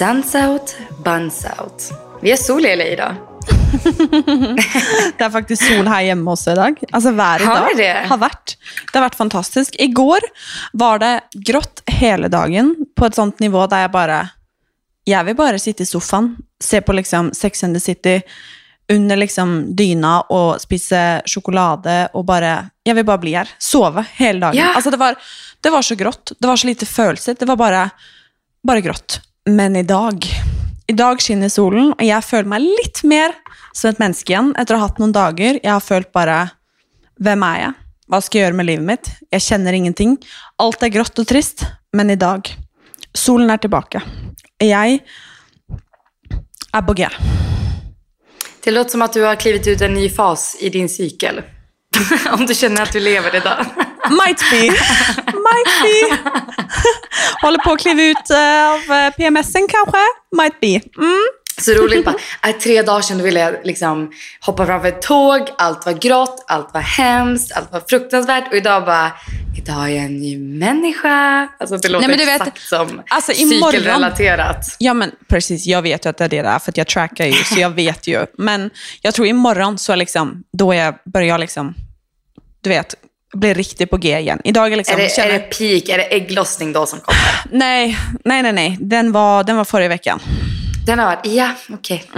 Suns out, buns out. Vi har sol i LA idag. Det er faktisk sol her hjemme også i dag. Altså Været i Har dag det? har vært Det har vært fantastisk. I går var det grått hele dagen på et sånt nivå der jeg bare Jeg vil bare sitte i sofaen, se på liksom Sex and the City under liksom dyna og spise sjokolade og bare Jeg vil bare bli her. Sove hele dagen. Ja. Altså det var, det var så grått. Det var så lite følelser. Det var bare, bare grått. Men idag, idag skiner skinner solen, och jag känner mig lite mer som ett människa igen efter att ha haft några dagar. Jag har känt bara, vem är jag? Vad ska jag göra med livet mitt? Jag känner ingenting. Allt är grått och trist, men idag, Solen är tillbaka. Jag är på G. Det låter som att du har klivit ut en ny fas i din cykel. Om du känner att du lever idag. Might be. Might be. Håller på att kliva ut eh, av eh, PMSen kanske? Might be. Mm. Så roligt bara, äh, tre dagar sedan ville jag liksom hoppa framför ett tåg, allt var grått, allt var hemskt, allt var fruktansvärt och idag bara, idag är jag en ny människa. Alltså det låter Nej, men du vet, exakt som alltså, imorgon- cykelrelaterat. Ja, men precis. Jag vet ju att det är det där, för jag trackar ju, så jag vet ju. Men jag tror imorgon så liksom, då jag, börjar jag liksom, du vet, bli riktigt på G igen. Idag är liksom, Är det, känner, är det peak, är det ägglossning då som kommer? nej, nej, nej, nej. Den var, den var förra veckan. Den har varit, ja okej.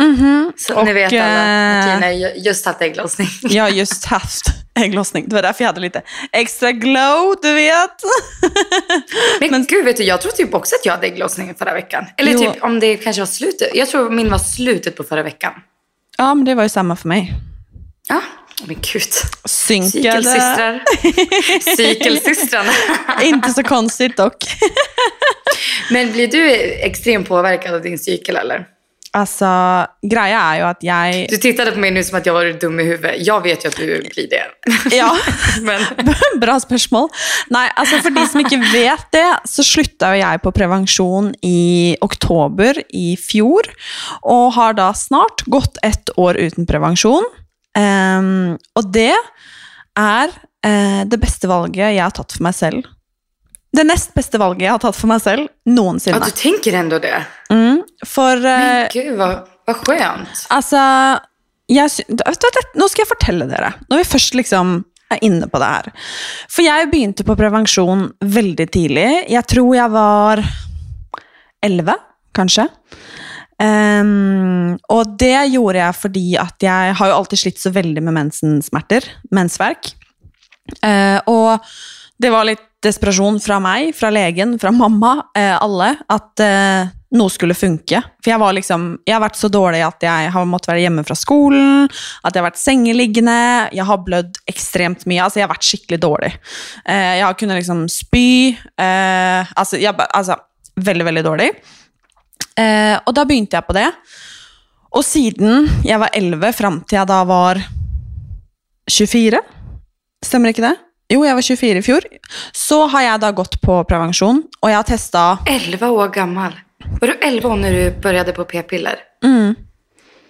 Så Och, nu vet alla, eh, Martina har ju- just haft ägglossning. Jag har just haft ägglossning. Det var därför jag hade lite extra glow, du vet. Men, gud, vet du, jag tror typ också att jag hade ägglossning förra veckan. Eller Jo. typ om det kanske var slutet. Jag tror min var slutet på förra veckan. Ja, men det var ju samma för mig. Ja, men gud. Synkade. Cykelsystrar. Cykelsystrarna. Inte så konstigt dock. Men blir du extremt påverkad av din cykel eller? Alltså, grejen är ju att jag... Du tittade på mig nu som att jag var dum i huvudet. Jag vet ju att du blir det. Ja. Men, Bra spørsmål. Nei, altså For de som ikke vet det, så slutta jo jeg på prevensjon i oktober i fjor. Og har da snart gått ett år uten prevensjon. Ehm, og det er eh, det beste valget jeg har tatt for meg selv. Det nest beste valget jeg har tatt for meg selv ja, noensinne. du tänker ändå det. Mm, for eh, Men gud, vad, vad skönt. Altså, jeg, vet du, hva, nå skal jeg fortelle dere, når vi først liksom er inne på det her. For jeg begynte på prevensjon veldig tidlig. Jeg tror jeg var 11, kanskje. Um, og det gjorde jeg fordi at jeg har jo alltid slitt så veldig med mensensmerter, mensverk. Uh, ehm, og det var litt desperasjon fra meg, fra legen, fra mamma, uh, alle, at uh, noe skulle funke. For jeg var liksom, jeg har vært så dårlig at jeg har måttet være hjemme fra skolen, at jeg har vært sengeliggende, jeg har blødd ekstremt mye, altså jeg har vært skikkelig dårlig. Eh, jeg har kunnet liksom spy, eh, altså, jeg, altså veldig, veldig dårlig. Eh, og da begynte jeg på det. Og siden jeg var 11, fram til jeg da var 24, stemmer ikke det? Jo, jeg var 24 i fjor. Så har jeg da gått på prevensjon, og jeg har testa 11 år gammal. Var du 11 år när du började på p-piller? mm,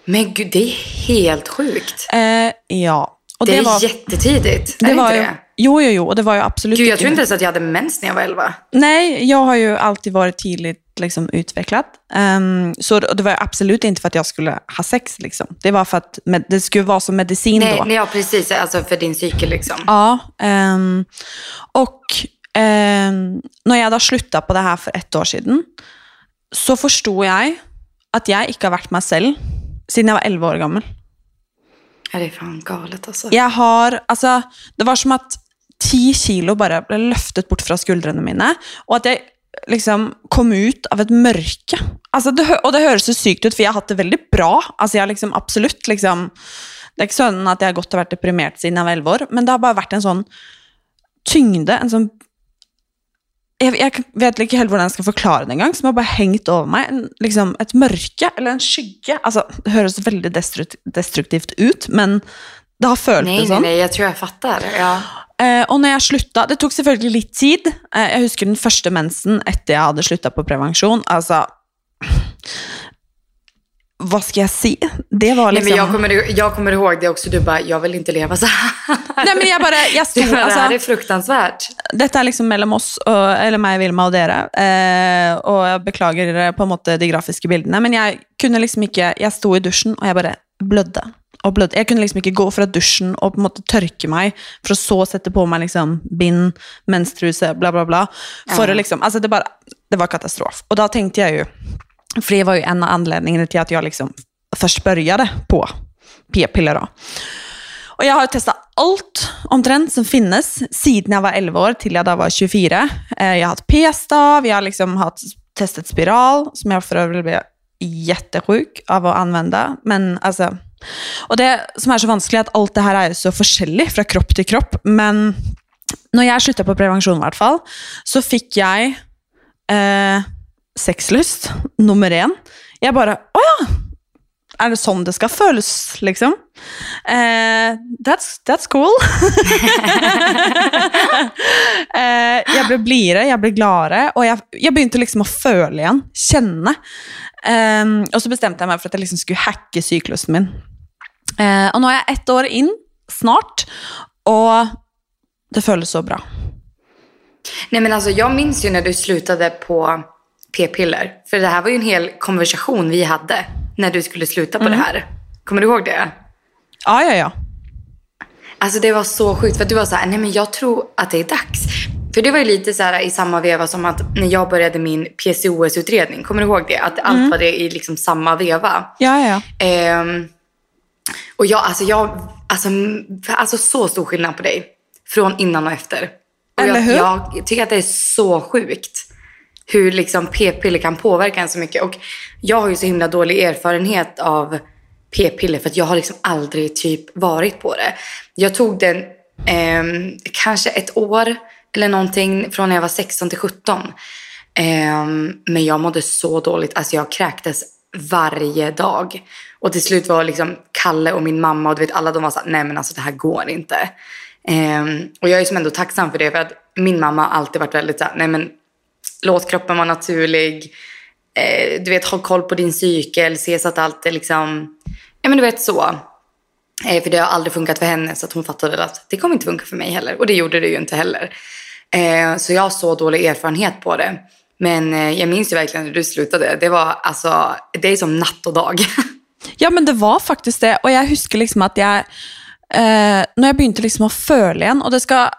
Men gud, det är helt sjukt. eh, Ja. Det, är var, jättetidigt. det är det var inte det? Jo, jo, jo, och det var ju absolut Gud, jag tror inte ens att jag hade mens när jag var 11. Nej, jag har ju alltid varit tidigt liksom, utvecklat. Ehm, så det var absolut inte för att jag skulle ha sex. Liksom. Det var för att med, det skulle vara som medicin Nej, då. nej, ja, precis. Alltså för din cykel liksom. Ja, ehm, och ehm, när jag då slutade på det här för ett år sedan så förstod jag att jag inte har varit mig själv sedan jag var 11 år gammal. Ja, det är fan galet alltså. Jag har, alltså, det var som att 10 kilo bara blev lyftet bort från skuldrene mine, och att jag liksom kom ut av ett mörke. Alltså det, och det høres så sykt ut, för jag har haft det väldigt bra. Alltså jag har liksom absolut liksom, det är inte sånn att jag har gått och varit deprimerad sedan jag var 11 år, men det har bara varit en sån tyngde, en sån jeg, jeg vet ikke helt hvordan jeg skal forklare det engang, som har bare hengt over meg. En, liksom et mørke, eller en skygge. Altså, det høres veldig destrukt, destruktivt ut, men det har føltes sånn. nej, jag tror jag fattar. Ja. Eh, og når jeg slutta Det tok selvfølgelig litt tid. Eh, jeg husker den første mensen etter jeg hadde slutta på prevensjon. Altså vad ska jag se? Det var Nej, liksom... men jag, kommer, jag kommer ihåg det också. Du bara, jag vill inte leva så här. Nej, men jag bara, jag stod, bara, det här är alltså, fruktansvärt. dette er liksom mellom oss, og, eller meg, Vilma og dere. Eh, og jeg beklager eh, på en måte de grafiske bildene, men jeg kunne liksom ikke Jeg sto i dusjen, og jeg bare blødde. Og blødde. Jeg kunne liksom ikke gå fra dusjen og på en måte tørke meg, for å så sette på meg liksom bind, menstruse, bla, bla, bla. For Ja. å liksom Altså, det bare Det var katastrof. Og da tenkte jeg jo For det var jo en av anledningene til at jeg liksom først började på p-piller. Og jeg har jo testa alt omtrent som finnes siden jeg var 11 år til jeg da var 24. Eh, Jeg har hatt p-stav, jeg har liksom hatt testet spiral, som jeg for øvrig ble jättesjuk av å anvende. Men altså Og det som er så vanskelig, er at alt det her er jo så forskjellig fra kropp til kropp. Men når jeg slutta på prevensjon, i hvert fall, så fikk jeg eh, sexlyst nummer én. Jeg bare Å ja! Er det sånn det skal føles, liksom? Eh, that's, that's cool. eh, jeg ble blidere, jeg ble gladere, og jeg, jeg begynte liksom å føle igjen. Kjenne. Eh, og så bestemte jeg meg for at jeg liksom skulle hacke syklusen min. Eh, og nå er jeg ett år inn, snart, og det føles så bra. Nej men alltså jag minns ju när du slutade på p-piller. För det här var ju en hel konversation vi hade när du skulle sluta på det här. Kommer du ihåg det? Ja, ja, ja. Alltså det var så sjukt för du var så här, nej men jag tror att det är dags. För det var ju lite så här i samma veva som att när jag började min PCOS-utredning, kommer du ihåg det? Att allt var det i liksom samma veva. Ja, ja, ja. Och jag, alltså jag, alltså, alltså så stor skillnad på dig. Från innan och efter. Och Eller jag, hur? jag tycker att det är så sjukt. Hur liksom p-piller kan påverka en så mycket. Och jag har ju så himla dålig erfarenhet av p-piller. För att jag har liksom aldrig typ varit på det. Jag tog den ehm, kanske ett år eller någonting från när jag var 16 till 17. Ehm, men jag mådde så dåligt. Alltså jag kräktes varje dag. Och till slut var liksom Kalle och min mamma och du vet alla de var så här, nej men alltså det här går inte. Ehm, och jag är som ändå tacksam för det för att min mamma har alltid varit väldigt så här, nej men låt kroppen vara naturlig. Eh, du vet, ha koll på din cykel, se så att allt är liksom, ja men du vet så. Eh, för det har aldrig funkat för henne så att hon fattade att det kommer inte funka för mig heller. Och det gjorde det ju inte heller. Eh, så jag har så dålig erfarenhet på det. Men eh, jag minns ju verkligen när du slutade. Det var alltså, det är som natt och dag. Ja, men det var faktisk det. Og jeg husker liksom at jeg eh, Når jeg begynte liksom å føle igjen Og det skal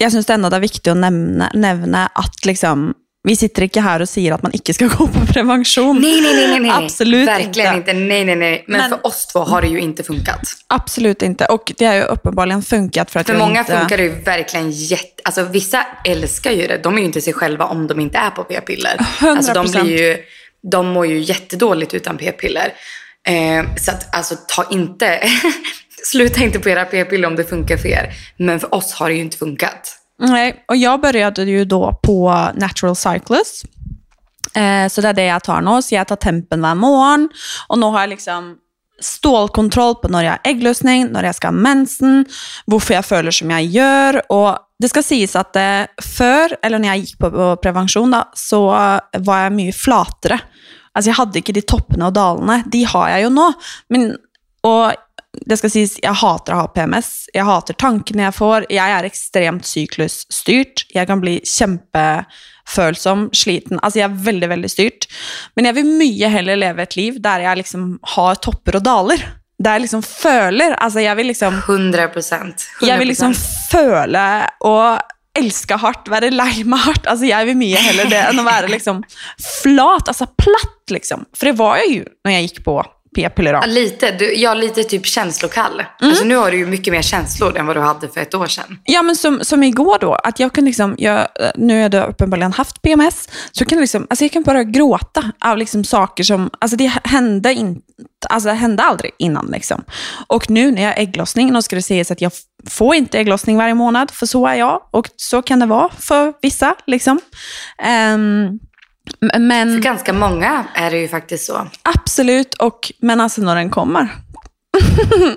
Jeg syns ennå det er viktig å nevne, nevne at liksom Vi sitter ikke her og sier at man ikke skal gå på prevensjon. nej, nej, nej, nej, nej. Absolut Verkligen inte. inte. Nej, nej, nej. Men, Men- för oss två har det ju inte funkat. Absolut inte. Och det har ju uppenbarligen funkat för att För jag många inte... funkar det ju verkligen jätte... Alltså vissa älskar ju det. De är ju inte sig själva om de inte är på p-piller. Alltså de 100%. blir ju... De mår ju jättedåligt utan p-piller. Eh, så att alltså ta inte... Sluta inte på era p-piller om det funkar för er. Men för oss har det ju inte funkat. Nej, och jag började ju då på Natural Cyclist. Eh, så det är det jag tar nu. Så jag tar tempen varje morgon. Och nu har jag liksom stålkontroll på när jag har ägglossning, när jag ska ha mensen, varför jag följer som jag gör. Och det ska sägas att eh, för, eller när jag gick på, på prevention, då, så var jag mycket flatare. Alltså jag hade inte de toppene och dalarna. De har jag ju nu. Men, och det skal sies, jeg hater å ha PMS. Jeg hater tankene jeg får. Jeg er ekstremt syklusstyrt. Jeg kan bli kjempefølsom, sliten. Altså, jeg er veldig, veldig styrt. Men jeg vil mye heller leve et liv der jeg liksom har topper og daler. Der jeg liksom føler Altså, jeg vil liksom 100 procent. jeg vil liksom føle og elske hardt, være lei meg hardt. Altså, jeg vil mye heller det enn å være liksom flat, altså platt, liksom. For det var jeg jo når jeg gikk på p-piller. Ja, lite. Du, ja, lite typ känslokall. Alltså nu har du ju mycket mer känslor än vad du hade för ett år sedan. Ja, men som, som igår då, att jag kan liksom, jag, nu har jag uppenbarligen haft PMS, så kan jag liksom, alltså jag kan bara gråta av liksom saker som, alltså det hände inte, alltså det hände aldrig innan liksom. Och nu när jag har ägglossning, då ska det sägas att jag f- får inte ägglossning varje månad, för så är jag, och så kan det vara för vissa liksom. Ehm, m- men För ganska många är det ju faktiskt så. absolut, och, men alltså när den kommer.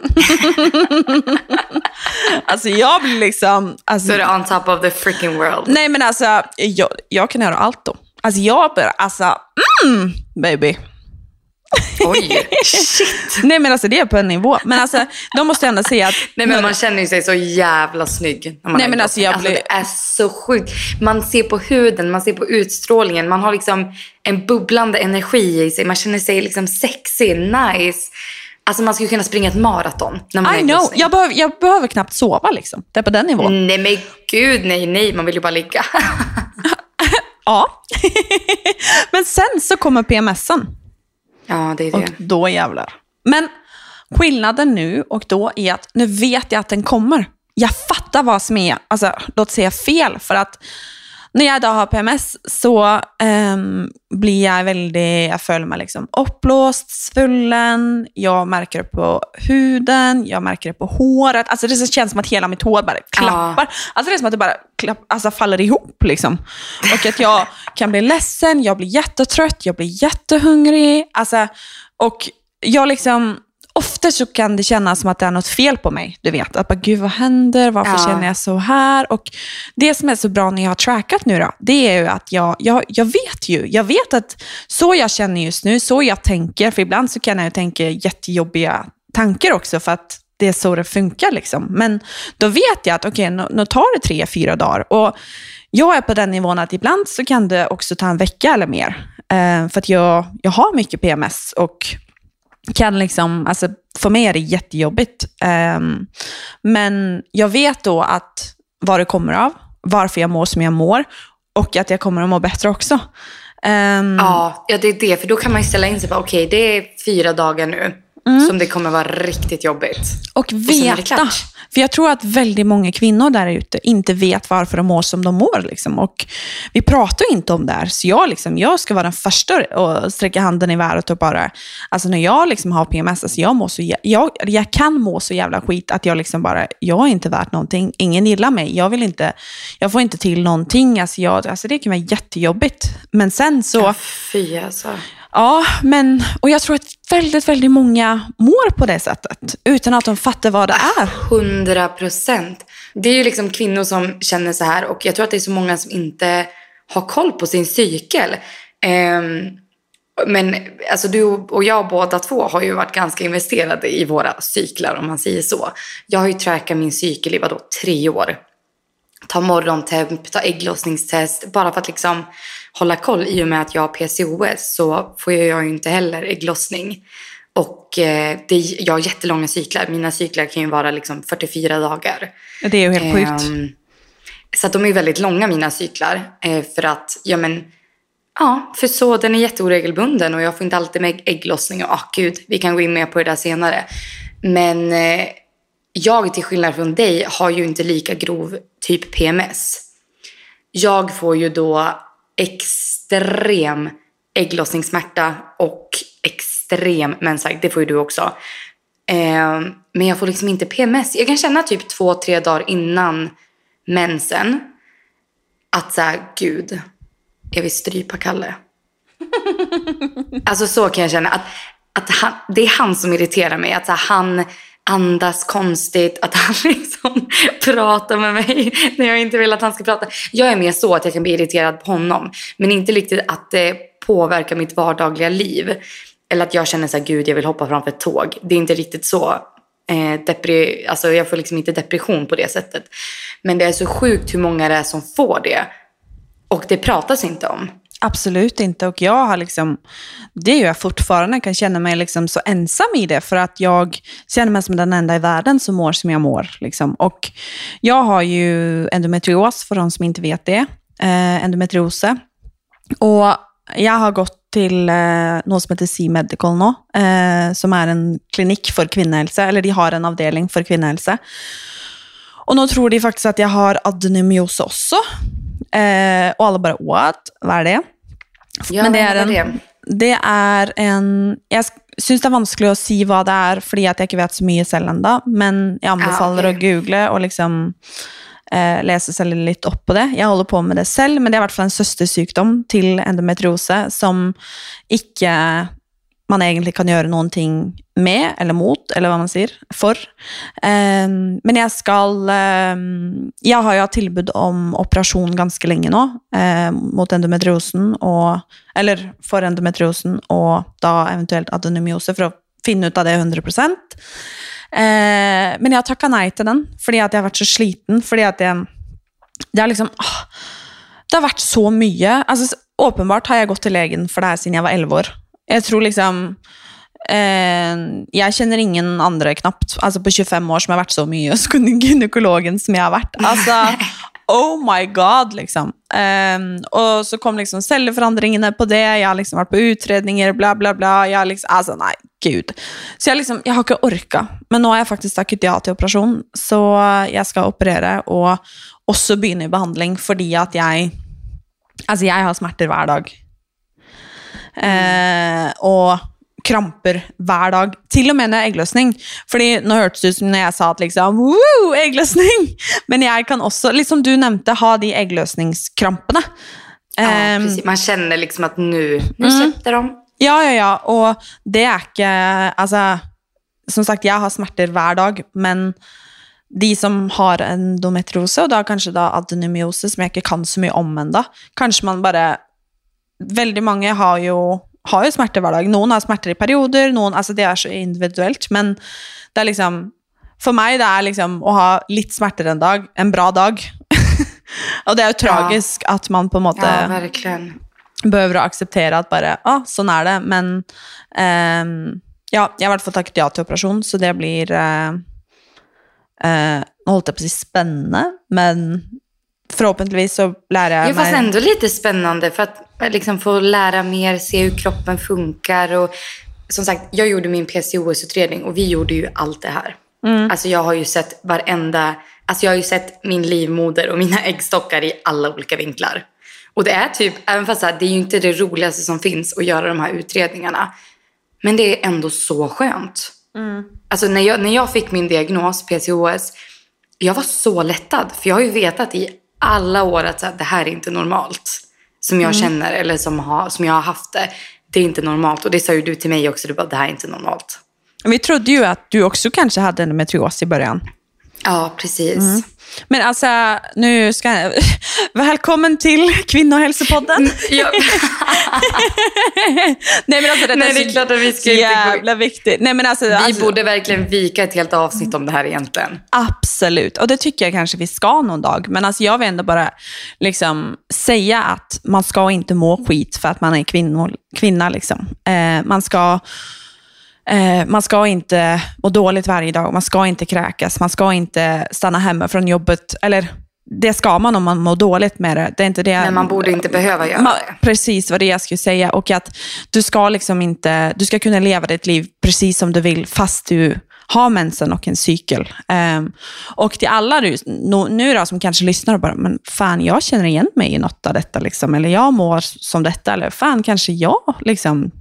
alltså jag blir liksom, alltså, Så är det on top of the freaking world. Nej men alltså, jag, jag kan göra allt då. Alltså jag bara, alltså, mm, baby. Oj, shit. Nej men alltså det är på en nivå. Men alltså, de måste ändå säga att... Nej men man känner ju sig så jävla snygg. När man Nej, men alltså, jag blir- det är så sjukt. Man ser på huden, man ser på utstrålningen. Man har liksom en bubblande energi i sig. Man känner sig liksom sexig, nice. Alltså man skulle kunna springa ett maraton när man I är know, jag behöver, jag behöver knappt sova liksom. Det är på den nivån. Nej men gud, nej nej. Man vill ju bara ligga. Ja. men sen så kommer PMSen ja, det är det. Och då jävlar. Men skillnaden nu och då är att nu vet jag att den kommer. Jag fattar vad som är, alltså låt säga fel, för att när jag idag har PMS så ehm, blir jag väldigt, jag följer mig liksom uppblåst, svullen, jag märker det på huden, jag märker det på håret. Alltså det känns som att hela mitt hår bara klappar. Alltså det är som att det bara klapp, alltså faller ihop liksom. Och att jag kan bli ledsen, jag blir jättetrött, jag blir jättehungrig. Alltså, och jag liksom, ofta så kan det kännas som att det är något fel på mig. Du vet, att bara, gud vad händer? Varför Ja. känner jag så här? Och det som är så bra när jag har trackat nu då, det är ju att jag, jag, jag vet ju. Jag vet att så jag känner just nu, så jag tänker, för ibland så kan jag ju tänka jättejobbiga tankar också, för att det är så det funkar. Liksom. Men då vet jag att okej, nu, nu tar det tre, fyra dagar. Och jag är på den nivån att ibland så kan det också ta en vecka eller mer. Eh, för att jag, jag har mycket PMS och kan liksom, alltså för mig är det jättejobbigt. Ehm, men jag vet då att vad det kommer av, varför jag mår som jag mår och att jag kommer att må bättre också. Ehm, Ja, ja, det är det. För då kan man ju ställa in sig på, okej det är fyra dagar nu Mm. som det kommer vara riktigt jobbigt. Och veta. klart. För jag tror att väldigt många kvinnor där ute inte vet varför de mår som de mår. Liksom. Och vi pratar inte om det här. Så jag, liksom, jag ska vara den första att sträcka handen i vädret och bara... Alltså när jag liksom har PMS, alltså jag, mår så, jag, jag kan må så jävla skit att jag liksom bara, jag är inte värt någonting. Ingen gillar mig. Jag vill inte, jag får inte till någonting. Alltså, jag, alltså det kan vara jättejobbigt. Men sen så... Ja, fy alltså. Ja, men, och jag tror att väldigt, väldigt många mår på det sättet utan att de fattar vad det är. Hundra procent. Det är ju liksom kvinnor som känner så här och jag tror att det är så många som inte har koll på sin cykel. Um, men alltså du och jag båda två har ju varit ganska investerade i våra cyklar om man säger så. Jag har ju trackat min cykel i vadå, tre år. Ta morgontemp, ta ägglossningstest. Bara för att liksom hålla koll. I och med att jag har PCOS så får jag ju inte heller ägglossning. Och eh, det, jag har jättelånga cyklar. Mina cyklar kan ju vara liksom 44 dagar. Det är ju helt sjukt. Ehm, så att de är väldigt långa mina cyklar. Eh, för att, ja men, ja, för så den är jätteoregelbunden och jag får inte alltid med ägglossning. Och ah, gud, vi kan gå in mer på det där senare. Men eh, jag till skillnad från dig har ju inte lika grov typ PMS. Jag får ju då extrem ägglossningssmärta och extrem mensvärk. Det får ju du också. Eh, men jag får liksom inte PMS. Jag kan känna typ två, tre dagar innan mensen att så här, gud, jag vill strypa Kalle. alltså så kan jag känna. Att, att han, det är han som irriterar mig. Att så här, han andas konstigt. Att han liksom pratar med mig när jag inte vill att han ska prata. Jag är mer så att jag kan bli irriterad på honom. Men inte riktigt att det påverkar mitt vardagliga liv. Eller att jag känner så här, gud jag vill hoppa framför ett tåg. Det är inte riktigt så. Eh, depri- alltså jag får liksom inte depression på det sättet. Men det är så sjukt hur många det är som får det. Och det pratas inte om. Absolut inte. Och jag har liksom, det gör jag fortfarande, kan känna mig liksom så ensam i det. För att jag känner mig som den enda i världen som mår som jag mår. Liksom. Och jag har ju endometrios, för de som inte vet det. Eh, endometriose. Och jag har gått till eh, något som heter C-Medical nu, eh, som är en klinik för kvinnohälsa, eller de har en avdelning för kvinnohälsa. Och nu tror de faktiskt att jag har adenomyos också. Eh, och alla bara, what? Vad är det? Ja, Men det vad är, en, det er en Jeg syns det er vanskelig å si hva det er, fordi at jeg ikke vet så mye selv ennå. Men jeg anbefaler Ah, ok. å google og liksom eh, lese seg litt opp på det. Jeg holder på med det selv, men det er i hvert fall en søstersykdom til endometriose som ikke man egentlig kan gjøre noen ting med, eller mot, eller hva man sier, for. Um, ehm, men jeg skal um, ehm, Jeg har jo hatt tilbud om operasjon ganske lenge nå, um, ehm, mot endometriosen, og, eller for endometriosen, og da eventuelt adenomyose, for å finne ut av det 100 uh, Men jeg har takka nei til den, fordi at jeg har vært så sliten. fordi at jeg, det er liksom åh, Det har liksom, ah, vært så mye. altså Åpenbart har jeg gått til legen for det her siden jeg var elleve år. Jeg tror liksom eh, Jeg kjenner ingen andre knapt altså på 25 år som har vært så mye hos gynekologen som jeg har vært. Altså, Oh my god, liksom. Um, og så kom liksom celleforandringene på det. Jeg har liksom vært på utredninger, bla, bla, bla. Jeg liksom, altså, nei, gud. Så jeg liksom, jeg har ikke orka. Men nå har jeg faktisk takket ja til operasjon, så jeg skal operere og også begynne i behandling fordi at jeg Altså, jeg har smerter hver dag. Eh, og kramper hver dag. Til og med når jeg har eggløsning. Fordi nå hørtes det ut som når jeg sa at liksom Woo, eggløsning! Men jeg kan også, liksom du nevnte, ha de eggløsningskrampene. Ja, um, Man kjenner liksom at nå mm. slipper de. Ja, ja, ja. Og det er ikke Altså, som sagt, jeg har smerter hver dag, men de som har endometriose, og da kanskje da adenomyose, som jeg ikke kan så mye om ennå Kanskje man bare Veldig mange har jo, har jo smerter hver dag. Noen har smerter i perioder, noen Altså, det er så individuelt, men det er liksom For meg det er liksom å ha litt smerter en dag, en bra dag. og det er jo tragisk ja. at man på en måte ja, behøver å akseptere at bare Å, ah, sånn er det. Men um, ja, jeg har i hvert fall takket ja til operasjon, så det blir uh, eh, Nå holdt jeg på å si spennende, men förhoppningsvis så lär jag mig... Ja, fast ändå lite spännande för att liksom få lära mer, se hur kroppen funkar. Och, som sagt, jag gjorde min PCOS-utredning och vi gjorde ju allt det här. Mm. Alltså jag har ju sett varenda... Alltså jag har ju sett min livmoder och mina äggstockar i alla olika vinklar. Och det är typ, även fast det är ju inte det roligaste som finns att göra de här utredningarna. Men det är ändå så skönt. Mm. Alltså när jag, när jag fick min diagnos, PCOS, jag var så lättad. För jag har ju vetat i alla år att så här, det här är inte normalt. Som jag mm. känner eller som, har, som jag har haft det. Det är inte normalt. Och det sa ju du till mig också. Du bara, det här är inte normalt. Vi trodde ju att du också kanske hade endometrios i början. Ja, precis. Mm. Men alltså, nu ska jag... Välkommen till Kvinnohälsopodden. Mm, ja. Nej, men alltså, det, Nej, det är klart att vi ska jävla viktigt. Nej, men alltså, vi alltså, borde verkligen vika ett helt avsnitt om det här egentligen. Absolut, och det tycker jag kanske vi ska någon dag. Men alltså, jag vill ändå bara liksom, säga att man ska inte må skit för att man är kvinnor, kvinna. Liksom. Eh, man ska Eh, man ska inte må dåligt varje dag, man ska inte kräkas, man ska inte stanna hemma från jobbet. Eller det ska man om man mår dåligt med det. det är inte det Men man borde inte behöva göra man, det. Precis vad det jag skulle säga. Och att du ska liksom inte, du ska kunna leva ditt liv precis som du vill fast du ha mensen och en cykel. Um, och till alla du, nu då, som kanske lyssnar och bara, men fan jag känner igen mig i något av detta, liksom, eller jag mår som detta, eller fan kanske jag liksom,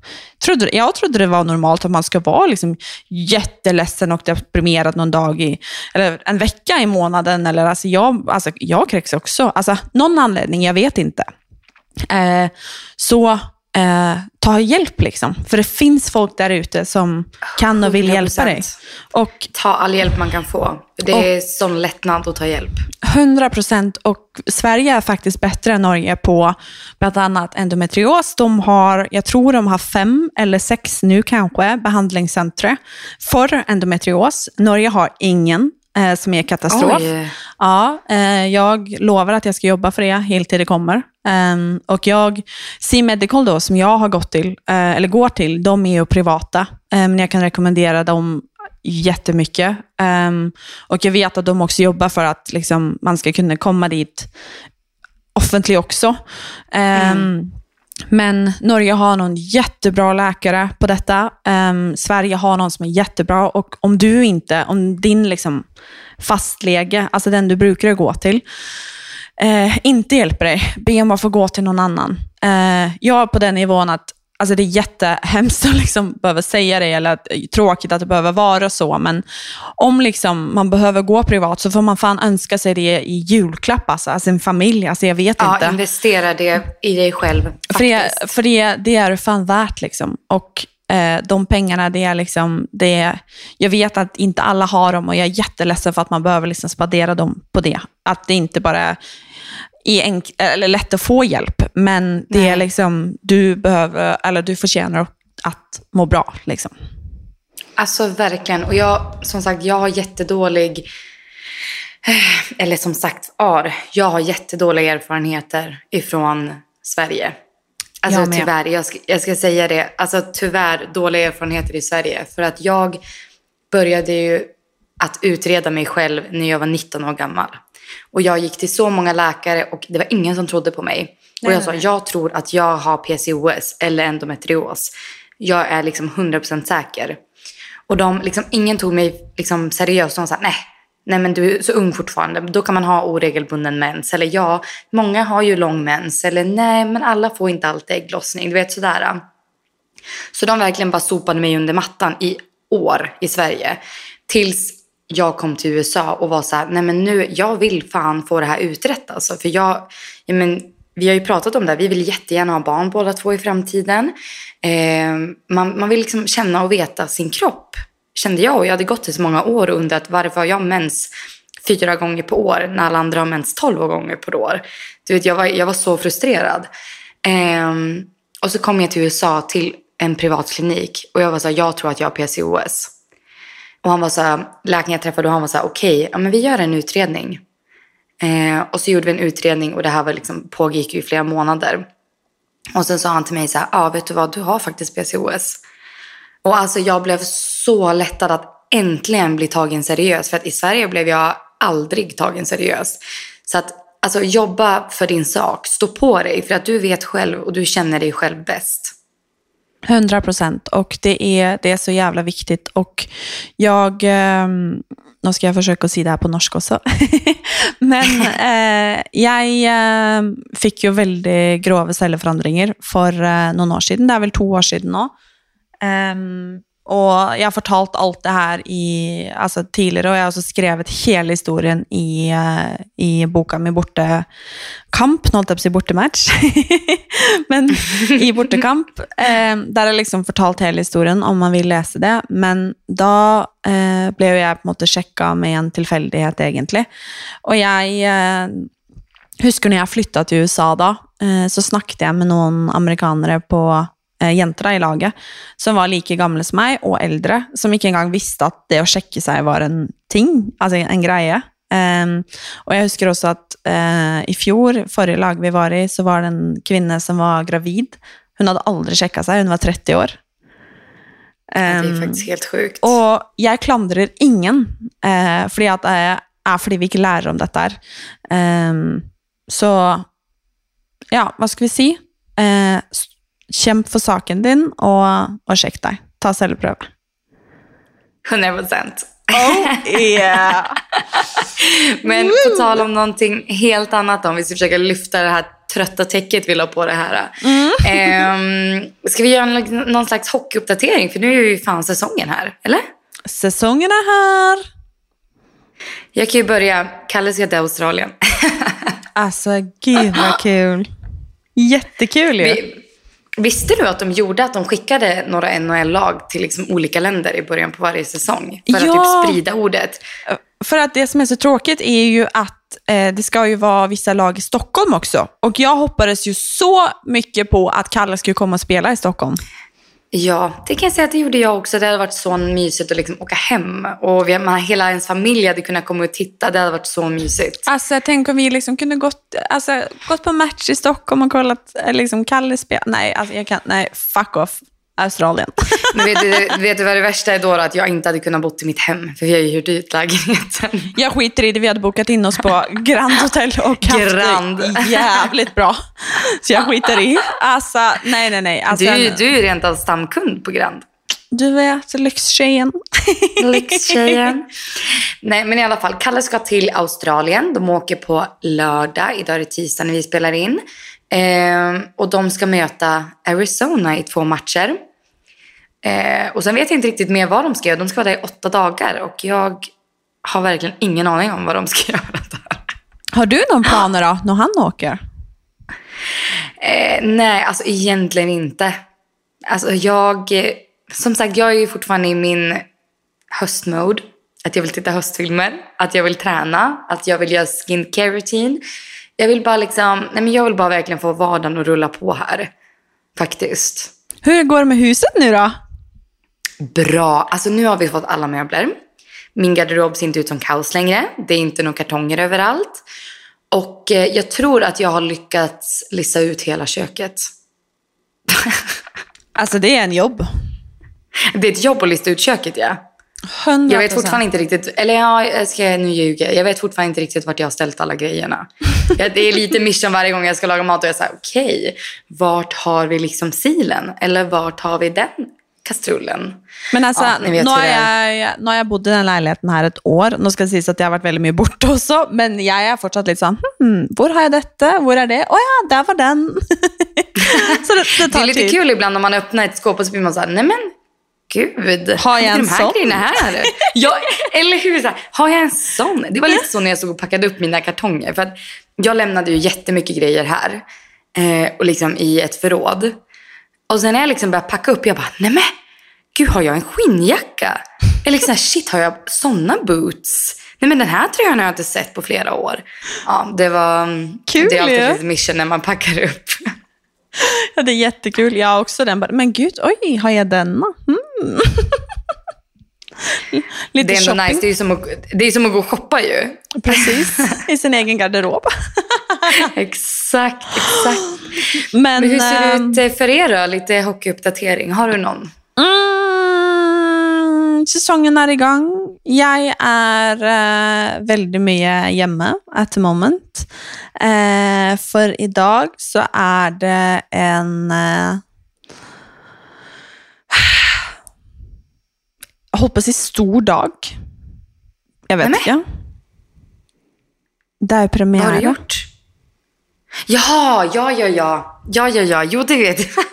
trodde, jag trodde det var normalt att man ska vara liksom, jätteledsen och deprimerad någon dag, i, eller en vecka i månaden, eller alltså jag, alltså, jag kräks också. Alltså, någon anledning, jag vet inte. Uh, så uh, ta hjälp. Liksom. För det finns folk där ute som kan och vill 100%. hjälpa dig. Och, ta all hjälp man kan få. Det och, är sån lättnad att ta hjälp. 100 procent. Och Sverige är faktiskt bättre än Norge på bland annat endometrios. De har, jag tror de har fem eller sex nu kanske, behandlingscentra för endometrios. Norge har ingen eh, som är katastrof. Oj. Ja, eh, jag lovar att jag ska jobba för det helt till det kommer. Um, och jag, C-Medical då, som jag har gått till, uh, eller går till, de är ju privata. Men um, jag kan rekommendera dem jättemycket. Um, och jag vet att de också jobbar för att liksom, man ska kunna komma dit offentligt också. Mm. Men Norge har någon jättebra läkare på detta. Um, Sverige har någon som är jättebra och om du inte, om din liksom fastläge, alltså den du brukar gå till, uh, inte hjälper dig, be om att få gå till någon annan. Uh, jag är på den nivån att Alltså det är jättehemskt att liksom behöva säga det, eller att, tråkigt att det behöver vara så, men om liksom man behöver gå privat så får man fan önska sig det i julklapp, alltså, alltså en familj. Alltså jag vet ja, inte. investera det i dig själv. Faktiskt. För, det, för det, det är fan värt. Liksom. Och Eh, de pengarna, det är liksom, det är, jag vet att inte alla har dem och jag är jätteledsen för att man behöver liksom spendera dem på det. Att det inte bara är enk- eller lätt att få hjälp, men det Nej. är liksom, du behöver, eller du förtjänar att må bra. Liksom. Alltså verkligen. Och jag, som sagt, jag har jättedålig... eh, Eller som sagt, ar. Jag har jättedåliga erfarenheter ifrån Sverige. Alltså Jag tyvärr, jag ska, jag ska säga det. Alltså tyvärr dåliga erfarenheter i Sverige. För att jag började ju att utreda mig själv när jag var 19 år gammal. Och jag gick till så många läkare och det var ingen som trodde på mig. och Nej, jag sa, nej. jag tror att jag har PCOS eller endometrios. Jag är liksom 100% säker. Och de, liksom, ingen tog mig liksom, seriöst. De sa, nej, nej men du är så ung fortfarande. Då kan man ha oregelbunden mens. Eller ja, många har ju lång mens. Eller nej, men alla får inte alltid ägglossning. Du vet sådär. Så de verkligen bara sopade mig under mattan i år i Sverige. Tills jag kom till USA och var så här, nej men nu, jag vill fan få det här utrett alltså. För jag, ja men, vi har ju pratat om det, här. vi vill jättegärna ha barn båda två i framtiden. Eh, man, man vill liksom känna och veta sin kropp, kände jag. Och jag hade gått i så många år och undrat varför har jag mens fyra gånger på år när alla andra har mens tolv gånger på år. Du vet, jag, var, jag var så frustrerad. Eh, och så kom jag till USA till en privatklinik och jag var så här, jag tror att jag har PCOS. Och han var så här, läkaren jag träffade och han var så här, okej, ja, men vi gör en utredning. Eh, och så gjorde vi en utredning och det här var liksom, pågick ju i flera månader. Och sen sa han till mig så här, ja vet du vad, du har faktiskt PCOS. Och alltså jag blev så lättad att äntligen bli tagen seriös. För att i Sverige blev jag aldrig tagen seriös. Så att alltså jobba för din sak, stå på dig för att du vet själv och du känner dig själv bäst. 100 procent. Och det är, det är så jävla viktigt. Och jag... eh, nu ska jag försöka säga det här på norska också. Men eh, jag ehm, eh, fikk jo veldig grove celleforandringer eh, några år sedan. Det är väl två år sedan nu. Ehm, og jeg har fortalt alt det her i, altså tidligere, og jeg har også skrevet hele historien i, eh, i boka mi Bortekamp. Nå holdt jeg på å si bortematch. Men i Bortekamp, eh, der har jeg liksom fortalt hele historien om man vil lese det. Men da eh, ble jo jeg på en måte sjekka med en tilfeldighet, egentlig. Og jeg eh, husker når jeg flytta til USA da, eh, så snakket jeg med noen amerikanere på eh, jenter i laget, som var like gamle som meg, og eldre, som ikke engang visste at det å sjekke seg var en ting, altså en greie. Ehm, og jeg husker også at eh, i fjor, forrige lag vi var i, så var det en kvinne som var gravid. Hun hadde aldri sjekka seg, hun var 30 år. det är Ehm, faktiskt helt sjukt. og jeg klandrer ingen, eh, fordi at det er fordi vi ikke lærer om dette her. Ehm, så ja, hva skal vi si? S- kjemp for saken din, og, og sjekk deg. Ta celleprøve. 100 procent. Oh, yeah. Men på tal om någonting helt annat om vi ska försöka lyfta det här trötta täcket vi la på det här. Ehm, ska vi göra någon, någon slags hockeyuppdatering? För nu är ju fan säsongen här, eller? Säsongen är här! Jag kan ju börja. Kalle ska till Australien. Alltså, gud vad kul. Jättekul ju. Vi, visste du att de gjorde att de skickade några NHL-lag till liksom olika länder i början på varje säsong? För Ja. att typ sprida ordet. För att det som är så tråkigt är ju att eh, det ska ju vara vissa lag i Stockholm också. Och jag hoppades ju så mycket på att Kalle skulle komma och spela i Stockholm. Ja, det kan jag säga att det gjorde jag också. Det hade varit så mysigt att liksom åka hem. Och vi, man, hela ens familj hade kunnat komma och titta. Det hade varit så mysigt. Alltså tänk om vi liksom kunde gått, alltså, gått på match i Stockholm och kollat eh, liksom Kalle spela. Nej, alltså jag kan, nej, fuck off. Australien. Men vet du, vet du vad det värsta är då? Att jag inte hade kunnat bo i mitt hem. För vi har ju hyrt ut lägenheten. Jag skiter i det, vi hade bokat in oss på Grand Hotel och haft Grand. det jävligt bra. Så jag skiter i. Alltså, nej, nej, nej. Alltså, Du, du är ju rent av stamkund på Grand. du vet, lyxtjejen. Lyxtjejen. Nej, men i alla fall. Kalle ska till Australien. De åker på lördag. Idag är det tisdag när vi spelar in. Ehm, och de ska möta Arizona i två matcher. Ehm, och sen vet jag inte riktigt mer vad de ska göra. De ska vara där i åtta dagar. Och jag har verkligen ingen aning om vad de ska göra där. Har du någon planer då, när han åker? Eh, nej, alltså egentligen inte. Alltså jag, som sagt, jag är ju fortfarande i min höstmode. Att jag vill titta höstfilmer, att jag vill träna, att jag vill göra skincare rutin. Jag vill bara liksom, nej men jag vill bara verkligen få vardagen att rulla på här. Faktiskt. Hur går det med huset nu då? Bra. Alltså nu har vi fått alla möbler. Min garderob ser inte ut som kaos längre. Det är inte några kartonger överallt. Och eh, jag tror att jag har lyckats lista ut hela köket. Alltså det är en jobb. Det är ett jobb att lista ut köket, ja. 100%. Jag vet fortfarande inte riktigt, eller ja, jag ska nu ljuga. Jag vet fortfarande inte riktigt vart jag har ställt alla grejerna. Det är lite mission varje gång jag ska laga mat och jag säger okej, vart har vi liksom silen? Eller vart har vi den kastrullen? Men altså, Ja, hur har är. jeg, nå har jeg bodd i den leiligheten her et år. Nå skal det sies at jeg har vært veldig mye borte også, men jeg er fortsatt litt sånn hm, Hvor har jeg dette? Hvor er det? Å ja, der var den! så det, det Det är tar lite tid. kul ibland om man öppnar ett skåp och så blir man så här, nej men gud. Har jag är en de här sån? grejerna här? ja, eller hur? Så här, har jag en sån? Det var lite så när jag såg och packade upp mina kartonger. För att jag lämnade ju jättemycket grejer här. Eh, och liksom i ett förråd. Och sen när jag liksom började packa upp, jag bara, nej men gud har jag en skinnjacka? Eller liksom, shit har jag såna boots? Nej men den här tröjan har jag inte sett på flera år. Ja, det var... Kul Det är alltid ju. lite mission när man packar upp. Ja, det är jättekul. Jag har också den. Bara, Men gud, oj, har jag denna? Hmm. Lite Det är ändå shopping. nice. Det är, som att, det är som att gå och shoppa ju. Precis, i sin egen garderob. exakt, exakt. Men, Men hur ser det ehm, ut eh, för er då? Lite hockeyuppdatering. Har du någon? Mm, sesongen er i gang. Jeg er eh, veldig mye hjemme at the moment. Eh, for i dag så er det en Jeg holdt på å si stor dag. Jeg vet Nämen. ikke. Det er jo Vad har du gjort? Jaha, ja, ja, ja. Ja, ja, ja. Jo, det vet jag.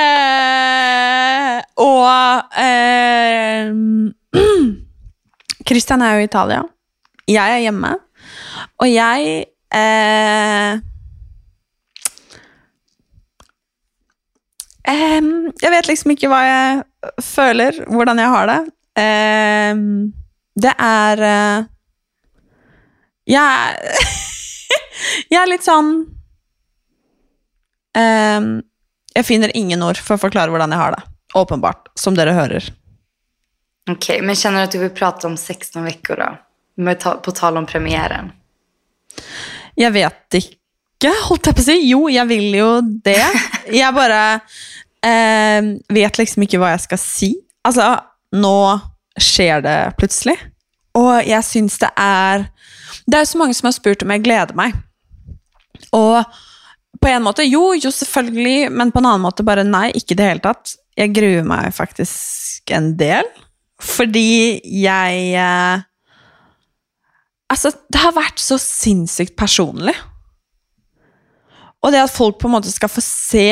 Eh, och eh, Christian är jo i Italien. Jag är hemma. Och jag... eh, em, jag vet liksom inte vad jag føler, hvordan jag har det. Em, det är eh, jag, jag är lite litt sånn em, jeg finner ingen ord for å forklare hvordan jeg har det. Åpenbart, som dere hører. Okej, men känner du att du vill prata om 16 veckor då? Med ta, på tal om premiären. Jeg vet ikke, holdt jeg på å si. Jo, jeg vil jo det. Jeg bare eh, vet liksom ikke hva jeg skal si. Altså, nå skjer det plutselig. Og jeg syns det er Det er jo så mange som har spurt om jeg gleder meg. Og på en måte jo, jo selvfølgelig, men på en annen måte bare nei, ikke i det hele tatt. Jeg gruer meg faktisk en del. Fordi jeg eh, Altså, det har vært så sinnssykt personlig. Og det at folk på en måte skal få se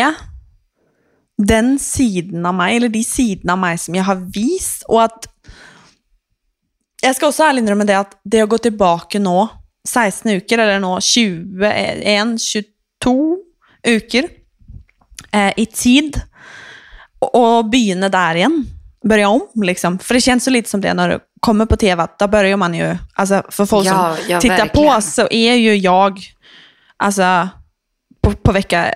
den siden av meg, eller de sidene av meg som jeg har vist, og at Jeg skal også ærlig innrømme det at det å gå tilbake nå, 16 uker, eller nå 21-22 uker eh, i tid, og begynne der igjen, börja om liksom. För det känns så lite som det när du kommer på tv, att då börjar man ju, alltså för folk Ja, som ja, tittar verkligen. på så är ju jag, alltså på, på vecka